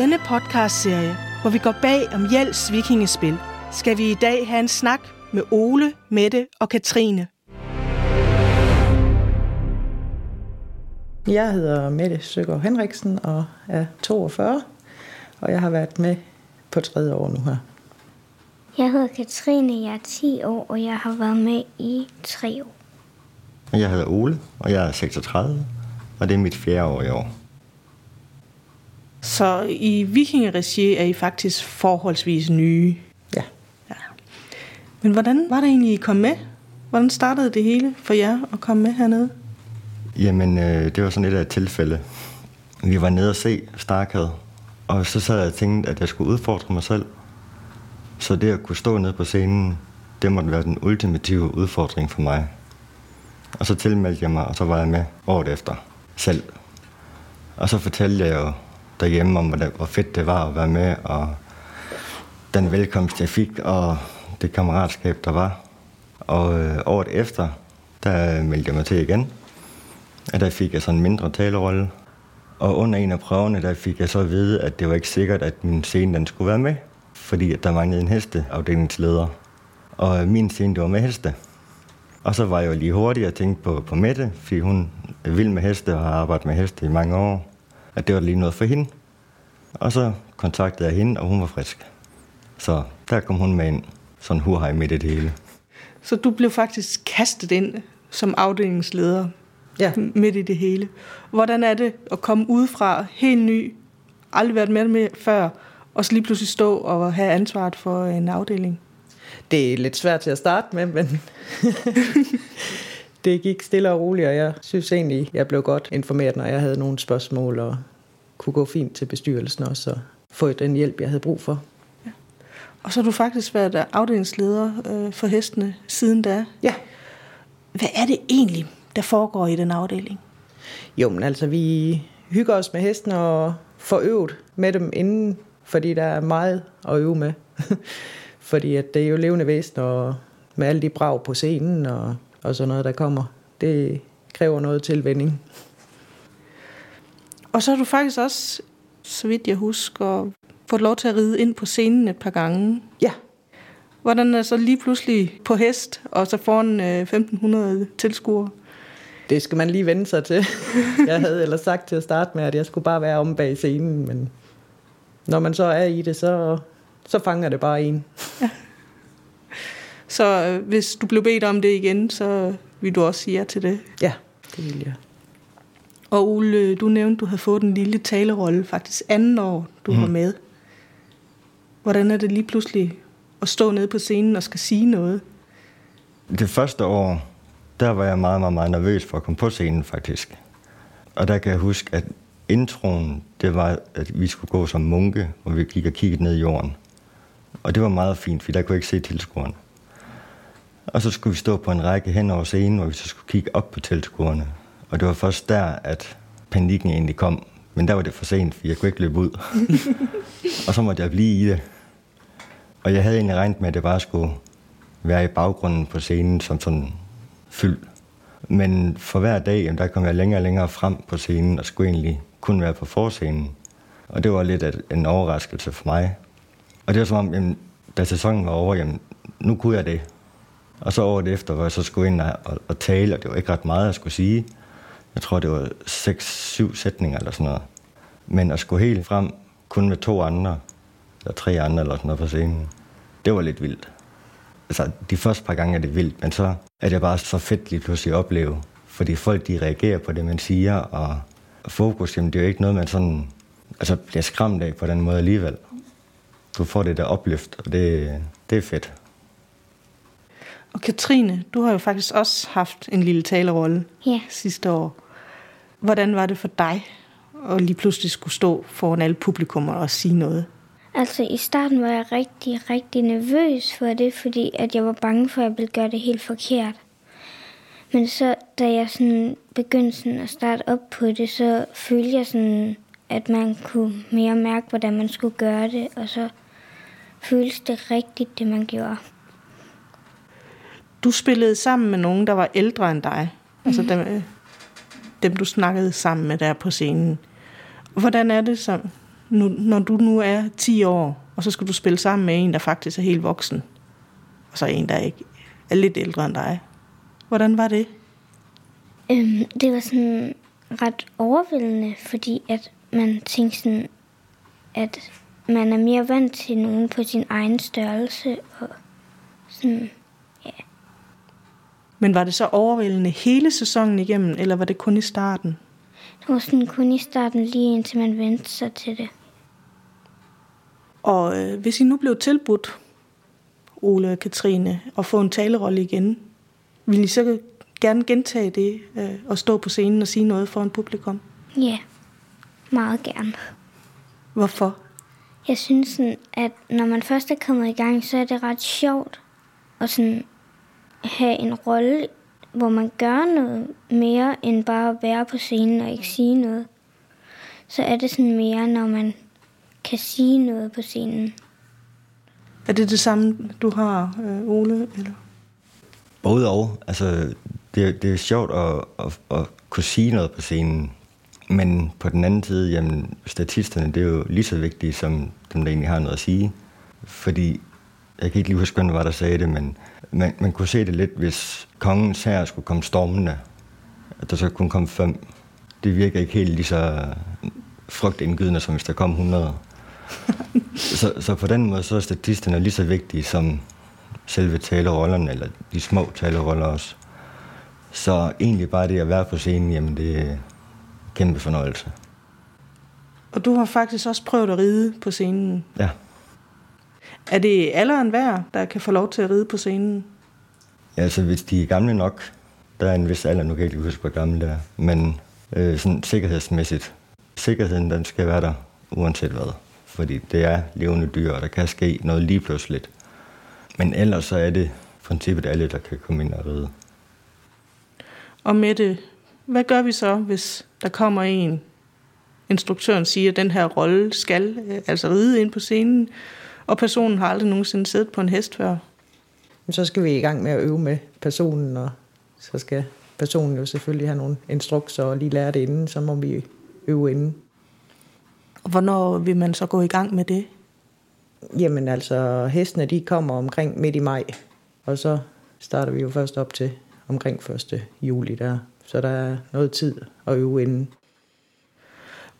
denne podcastserie, hvor vi går bag om Jels vikingespil, skal vi i dag have en snak med Ole, Mette og Katrine. Jeg hedder Mette Søgaard Henriksen og er 42, og jeg har været med på tredje år nu her. Jeg hedder Katrine, jeg er 10 år, og jeg har været med i 3 år. Jeg hedder Ole, og jeg er 36, og det er mit fjerde år i år. Så i vikingeregi er I faktisk forholdsvis nye. Ja. ja. Men hvordan var det egentlig, I kom med? Hvordan startede det hele for jer at komme med hernede? Jamen, øh, det var sådan lidt af et tilfælde. Vi var nede og se Starkad, og så sad jeg og tænkte, at jeg skulle udfordre mig selv. Så det at kunne stå nede på scenen, det måtte være den ultimative udfordring for mig. Og så tilmeldte jeg mig, og så var jeg med året efter selv. Og så fortalte jeg jo derhjemme om, hvor fedt det var at være med, og den velkomst, jeg fik, og det kammeratskab, der var. Og øh, året efter, der meldte jeg mig til igen. Og der fik jeg sådan en mindre talerolle. Og under en af prøverne, der fik jeg så at vide, at det var ikke sikkert, at min scene den skulle være med. Fordi at der manglede en hesteafdelingsleder. Og øh, min scene, det var med heste. Og så var jeg jo lige hurtig at tænke på, på Mette, fordi hun er vild med heste og har arbejdet med heste i mange år. At det var lige noget for hende. Og så kontaktede jeg hende, og hun var frisk. Så der kom hun med ind. Sådan hurhej midt i det hele. Så du blev faktisk kastet ind som afdelingsleder Ja. midt i det hele. Hvordan er det at komme udefra, helt ny, aldrig været med med før, og så lige pludselig stå og have ansvaret for en afdeling? Det er lidt svært til at starte med, men det gik stille og roligt, og jeg synes egentlig, jeg blev godt informeret, når jeg havde nogle spørgsmål, og kunne gå fint til bestyrelsen også, og få den hjælp, jeg havde brug for. Og så har du faktisk været afdelingsleder øh, for hestene siden da. Ja. Hvad er det egentlig, der foregår i den afdeling? Jo, men altså, vi hygger os med hesten og får øvet med dem inden, fordi der er meget at øve med. fordi at det er jo levende væsen, og med alle de brag på scenen og, og sådan noget, der kommer. Det kræver noget tilvænding. Og så har du faktisk også, så vidt jeg husker, fået lov til at ride ind på scenen et par gange. Ja, Hvordan er så lige pludselig på hest, og så foran øh, 1500 tilskuere? det skal man lige vende sig til. jeg havde ellers sagt til at starte med, at jeg skulle bare være om bag scenen, men når man så er i det, så, så fanger det bare en. Så øh, hvis du blev bedt om det igen, så vil du også sige ja til det. Ja, det vil jeg. Og Ole, du nævnte, du havde fået en lille talerolle, faktisk anden år, du mm. var med. Hvordan er det lige pludselig at stå nede på scenen og skal sige noget? Det første år, der var jeg meget, meget, meget nervøs for at komme på scenen faktisk. Og der kan jeg huske, at introen, det var, at vi skulle gå som munke, hvor vi gik og kiggede ned i jorden. Og det var meget fint, for der kunne jeg ikke se tilskuerne. Og så skulle vi stå på en række hen over scenen, hvor vi så skulle kigge op på tilskuerne. Og det var først der, at panikken egentlig kom. Men der var det for sent, for jeg kunne ikke løbe ud. og så måtte jeg blive i det. Og jeg havde egentlig regnet med, at det bare skulle være i baggrunden på scenen som sådan fyld. Men for hver dag, jamen, der kom jeg længere og længere frem på scenen, og skulle egentlig kun være på forscenen. Og det var lidt en overraskelse for mig. Og det var som om, jamen, da sæsonen var over, jamen, nu kunne jeg det. Og så året efter, hvor jeg så skulle ind og, og, og tale, og det var ikke ret meget, jeg skulle sige. Jeg tror, det var 6-7 sætninger eller sådan noget. Men at skulle helt frem, kun med to andre, eller tre andre eller sådan noget på scenen, det var lidt vildt. Altså, de første par gange er det vildt, men så er det bare så fedt lige pludselig at opleve. Fordi folk, de reagerer på det, man siger, og fokus, jamen, det er jo ikke noget, man sådan, altså, bliver skræmt af på den måde alligevel. Du får det der opløft, og det, det er fedt. Og Katrine, du har jo faktisk også haft en lille talerolle Ja. sidste år. Hvordan var det for dig at lige pludselig skulle stå foran alle publikummer og sige noget? Altså i starten var jeg rigtig, rigtig nervøs for det, fordi at jeg var bange for, at jeg ville gøre det helt forkert. Men så, da jeg sådan begyndte sådan at starte op på det, så følte jeg sådan, at man kunne mere mærke, hvordan man skulle gøre det, og så føltes det rigtigt, det man gjorde. Du spillede sammen med nogen, der var ældre end dig. Altså dem, øh, dem, du snakkede sammen med der på scenen. Hvordan er det så nu, når du nu er 10 år, og så skal du spille sammen med en, der faktisk er helt voksen, og så en, der ikke er lidt ældre end dig. Hvordan var det? Øhm, det var sådan ret overvældende, fordi at man tænkte sådan, at man er mere vant til nogen på sin egen størrelse, og sådan. Men var det så overvældende hele sæsonen igennem, eller var det kun i starten? Det var sådan kun i starten, lige indtil man vendte sig til det. Og øh, hvis I nu blev tilbudt, Ole og Katrine, at få en talerolle igen, vil I så gerne gentage det øh, og stå på scenen og sige noget for en publikum? Ja, meget gerne. Hvorfor? Jeg synes, sådan, at når man først er kommet i gang, så er det ret sjovt at sådan have en rolle, hvor man gør noget mere end bare at være på scenen og ikke sige noget. Så er det sådan mere, når man kan sige noget på scenen. Er det det samme, du har, øh, Ole? Eller? Både og. Altså, det, det er sjovt at, at, at kunne sige noget på scenen. Men på den anden side, jamen, statisterne, det er jo lige så vigtige som dem, der egentlig har noget at sige. Fordi, jeg kan ikke lige huske, hvem det var, der sagde det, men man, man kunne se det lidt, hvis kongens her skulle komme stormende, at der så kunne komme fem. Det virker ikke helt lige så frygtindgydende, som hvis der kom 100. så, så på den måde, så er statisterne lige så vigtige som selve talerollerne, eller de små taleroller også. Så egentlig bare det at være på scenen, jamen det er kæmpe fornøjelse. Og du har faktisk også prøvet at ride på scenen. Ja. Er det alderen hver, der kan få lov til at ride på scenen? Ja, altså hvis de er gamle nok, der er en vis alder, nu kan jeg ikke huske, hvor gammel det er, men øh, sådan sikkerhedsmæssigt, sikkerheden den skal være der uanset hvad, fordi det er levende dyr, og der kan ske noget lige pludseligt. Men ellers så er det princippet alle, der kan komme ind og ride. Og Mette, hvad gør vi så, hvis der kommer en, instruktøren siger, at den her rolle skal øh, altså ride ind på scenen, og personen har aldrig nogensinde siddet på en hest før? Så skal vi i gang med at øve med personen, og så skal personen jo selvfølgelig have nogle instrukser og lige lære det inden, så må vi øve inden. Og hvornår vil man så gå i gang med det? Jamen altså, hestene de kommer omkring midt i maj, og så starter vi jo først op til omkring 1. juli der. Så der er noget tid at øve inden.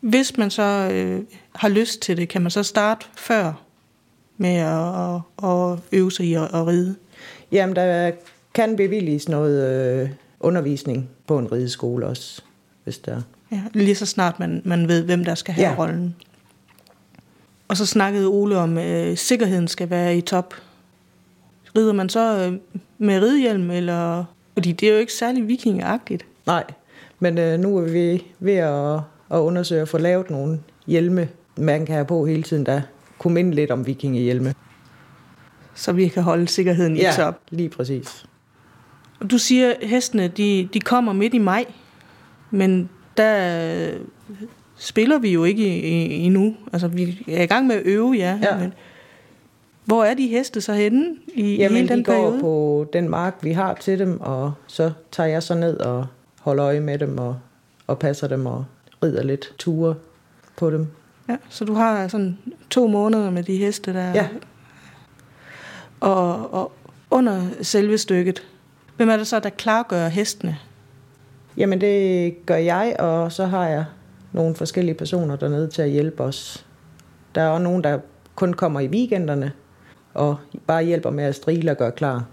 Hvis man så øh, har lyst til det, kan man så starte før med at, at, at øve sig i at, at ride? Jamen, der kan bevilges noget øh, undervisning på en rideskole også, hvis der Ja, lige så snart man, man ved, hvem der skal have Ja. rollen. Og så snakkede Ole om, at øh, sikkerheden skal være i top. Rider man så øh, med ridehjelm, eller... Fordi det er jo ikke særlig vikingeagtigt. Nej, men øh, nu er vi ved at, at undersøge at få lavet nogle hjelme, man kan have på hele tiden, der kunne minde lidt om vikingehjelme. Så vi kan holde sikkerheden i top. lige præcis. Og du siger, at hestene de, de kommer midt i maj, men der øh, spiller vi jo ikke i, i, endnu. Altså, vi er i gang med at øve, ja. Ja. Men hvor er de heste så henne i, i Jamen, hele den de går periode? på den mark, vi har til dem, og så tager jeg så ned og holder øje med dem og, og passer dem og rider lidt ture på dem. Ja, så du har sådan to måneder med de heste der. Ja. Og, og under selve stykket, hvem er det så, der klargør hestene? Jamen, det gør jeg, og så har jeg nogle forskellige personer dernede til at hjælpe os. Der er også nogen, der kun kommer i weekenderne, og bare hjælper med at strile og gøre klar.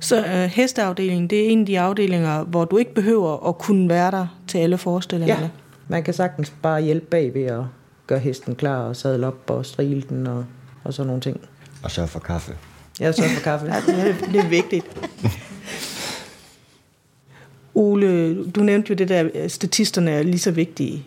Så øh, hesteafdelingen, det er en af de afdelinger, hvor du ikke behøver at kunne være der til alle forestillingerne. Ja, man kan sagtens bare hjælpe bagved at gøre hesten klar og sadle op og strile den og, og sådan nogle ting. Og sørge for kaffe. Jeg sørger for kaffe. Ja, det, er, det er vigtigt. Ole, du nævnte jo det der, at statisterne er lige så vigtige.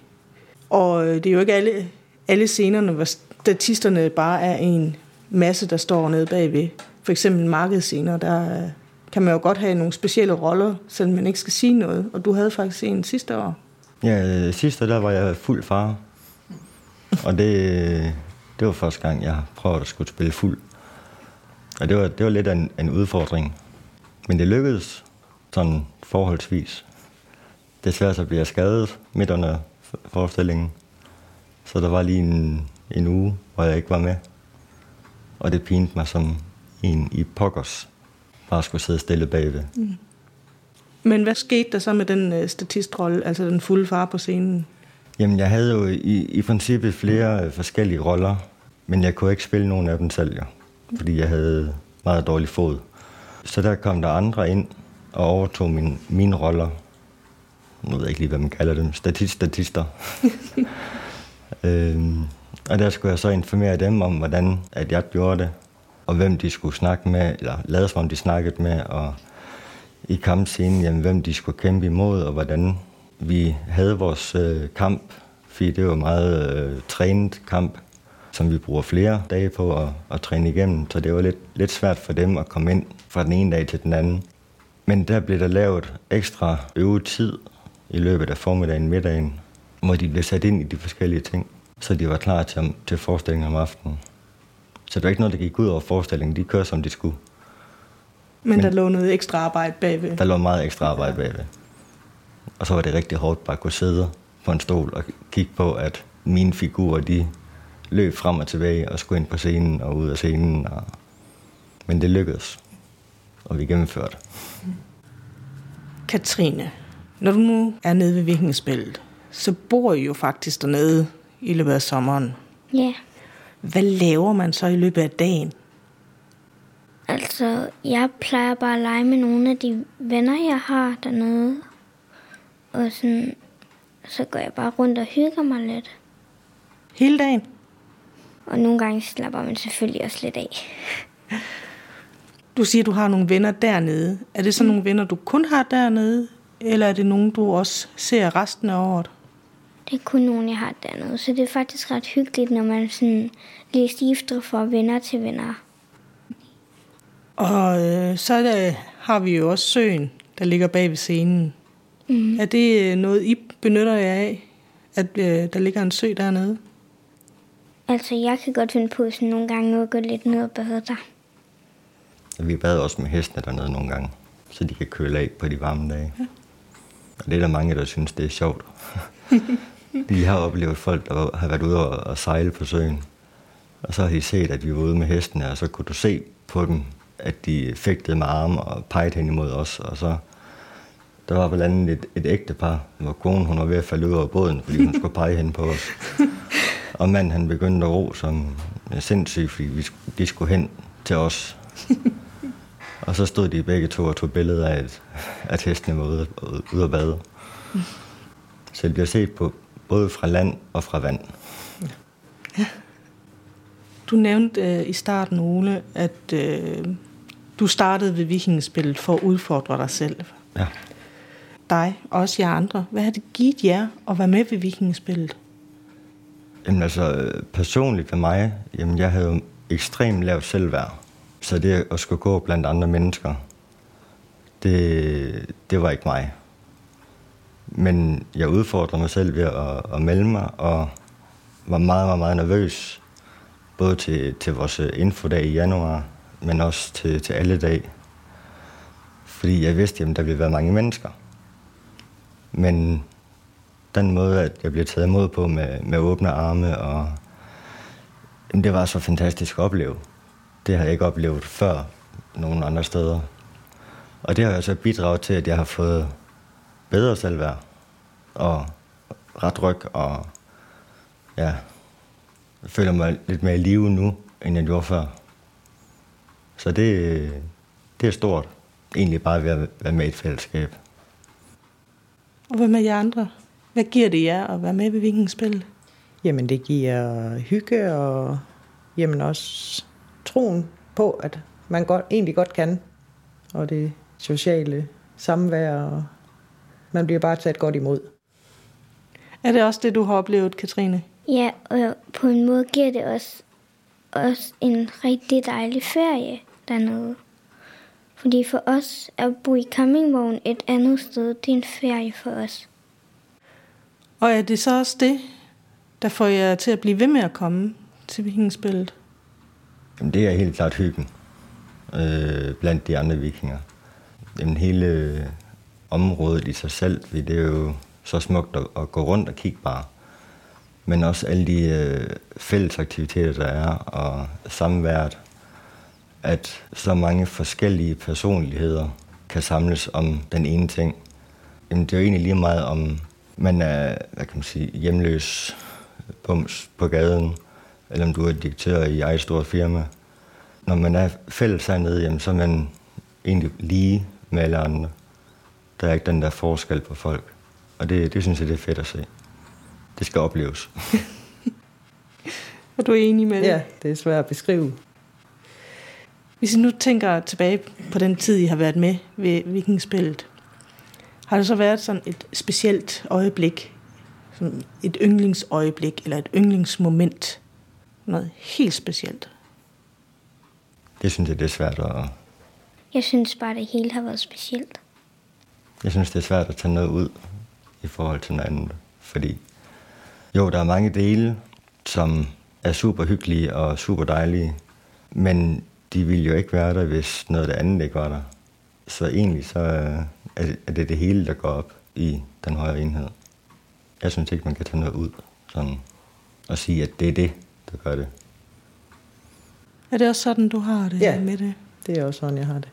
Og øh, det er jo ikke alle, alle scenerne, hvor statisterne bare er en masse, der står nede bagved. For eksempel markedsscener, der øh, kan man jo godt have nogle specielle roller, selvom man ikke skal sige noget. Og du havde faktisk en sidste år. Ja, øh, sidste der var jeg fuld far. Og det, øh, det var første gang, jeg prøvede at skulle spille fuld. Og det var, det var lidt af en, en udfordring. Men det lykkedes sådan forholdsvis. Desværre så blev jeg skadet midt under forestillingen. Så der var lige en, en uge, hvor jeg ikke var med. Og det pinte mig som en i pokkers. Bare skulle sidde stille bagved. Mm. Men hvad skete der så med den øh, statistrolle, altså den fulde far på scenen? Jamen, jeg havde jo i, i princippet flere øh, forskellige roller, men jeg kunne ikke spille nogen af dem selv, jo, fordi jeg havde meget dårlig fod. Så der kom der andre ind og overtog min, mine roller. Nu ved jeg ikke lige, hvad man kalder dem. Statist, statister. øhm, og der skulle jeg så informere dem om, hvordan at jeg gjorde det, og hvem de skulle snakke med, eller lade som om de snakkede med, og i kampscenen, jamen, hvem de skulle kæmpe imod, og hvordan vi havde vores øh, kamp, fordi det var meget øh, trænet kamp, som vi bruger flere dage på at, at træne igennem, så det var lidt, lidt svært for dem at komme ind fra den ene dag til den anden. Men der blev der lavet ekstra øvetid i løbet af formiddagen middagen, hvor de blev sat ind i de forskellige ting, så de var klar til, til forestillingen om aftenen. Så det var ikke noget, der gik ud over forestillingen. De kørte, som de skulle. Men, Men der lå noget ekstra arbejde bagved? Der lå meget ekstra arbejde bagved. Og så var det rigtig hårdt bare at kunne sidde på en stol og kigge på, at mine figurer, de løb frem og tilbage og skulle ind på scenen og ud af scenen. Og... Men det lykkedes, og vi gennemførte. Katrine, når du nu er nede ved Vikingespillet, så bor I jo faktisk dernede i løbet af sommeren. Ja. Hvad laver man så i løbet af dagen? Altså, jeg plejer bare at lege med nogle af de venner, jeg har dernede. Og sådan, så går jeg bare rundt og hygger mig lidt. Hele dagen? Og nogle gange slapper man selvfølgelig også lidt af. Du siger, du har nogle venner dernede. Er det så mm. nogle venner, du kun har dernede? Eller er det nogen, du også ser resten af året? Det er kun nogen, jeg har dernede. Så det er faktisk ret hyggeligt, når man sådan lige skifter fra venner til venner. Og øh, så der, har vi jo også søen, der ligger bag ved scenen. Mm. Er det øh, noget, I benytter jer af, at øh, der ligger en sø dernede? Altså, jeg kan godt finde på sådan nogle gange at gå lidt ned og bade der. Vi bader også med hestene dernede nogle gange, så de kan køle af på de varme dage. Ja. Og det er der mange, der synes, det er sjovt. de har oplevet folk, der har været ude og sejle på søen. Og så har de set, at vi var ude med hestene, og så kunne du se på dem, at de fægtede med arme og pegede hen imod os. Og så der var blandt andet et, et ægtepar, hvor konen hun var ved at falde ud over båden, fordi hun skulle pege hen på os. Og manden han begyndte at ro som sindssygt, fordi vi, de skulle hen til os. og så stod de begge to og tog billeder af, at, at hestene var ude, ude at bade. Så det bliver set på både fra land og fra vand. Ja. Du nævnte øh, i starten, Ole, at øh, du startede ved vikingespillet for at udfordre dig selv. Ja. Dig og også jer andre. Hvad har det givet jer at være med ved vikingespillet? Jamen altså, personligt for mig, jamen jeg havde ekstremt lavt selvværd. Så det at skulle gå blandt andre mennesker, det, det var ikke mig. Men jeg udfordrede mig selv ved at, at melde mig, og var meget, meget, meget nervøs. Både til, til vores infodag i januar, men også til, til alle dag. Fordi jeg vidste, at der ville være mange mennesker. Men den måde, at jeg blev taget imod på med, med åbne arme, og jamen, det var så fantastisk at opleve. Det har jeg ikke oplevet før nogen andre steder. Og det har så bidraget til, at jeg har fået bedre selvværd, og ret ryg, og ja, jeg føler mig lidt mere i live nu, end jeg gjorde før. Så det, det er stort, egentlig bare ved at være med i et fællesskab. Og hvad med jer andre? Hvad giver det jer at være med ved Vikingspil? Jamen det giver hygge og jamen også troen på, at man godt, egentlig godt kan. Og det sociale samvær, og man bliver bare taget godt imod. Er det også det, du har oplevet, Katrine? Ja, og på en måde giver det også, også en rigtig dejlig ferie dernede. Fordi for os at bo i campingvogn et andet sted, det er en ferie for os. Og er det så også det, der får jer til at blive ved med at komme til vikingspillet? Jamen, det er helt klart hyggen øh, blandt de andre vikinger. Jamen, hele området i sig selv, det er jo så smukt at, at gå rundt og kigge bare. men også alle de øh, fælles aktiviteter, der er, og samværet, at så mange forskellige personligheder kan samles om den ene ting. Jamen, det er jo egentlig lige meget om man er, hvad kan man sige, hjemløs bums på gaden, eller om du er direktør i eget stort firma. Når man er fælles hernede, jamen, så er man egentlig lige med alle andre. Der er ikke den der forskel på folk. Og det, det synes jeg, det er fedt at se. Det skal opleves. er du enig med det? Ja, det er svært at beskrive. Hvis I nu tænker tilbage på den tid, I har været med ved vikingspillet, har det så været sådan et specielt øjeblik, sådan et yndlingsøjeblik, eller et yndlingsmoment, noget helt specielt? Det synes jeg, det er svært at... Jeg synes bare, det hele har været specielt. Jeg synes, det er svært at tage noget ud i forhold til noget andet. Fordi jo, der er mange dele, som er super hyggelige og super dejlige, men de ville jo ikke være der, hvis noget af det andet ikke var der. Så egentlig så er det det hele, der går op i den højere enhed. Jeg synes ikke, man kan tage noget ud sådan, og sige, at det er det, der gør det. Er det også sådan, du har det ja, med det? det er også sådan, jeg har det.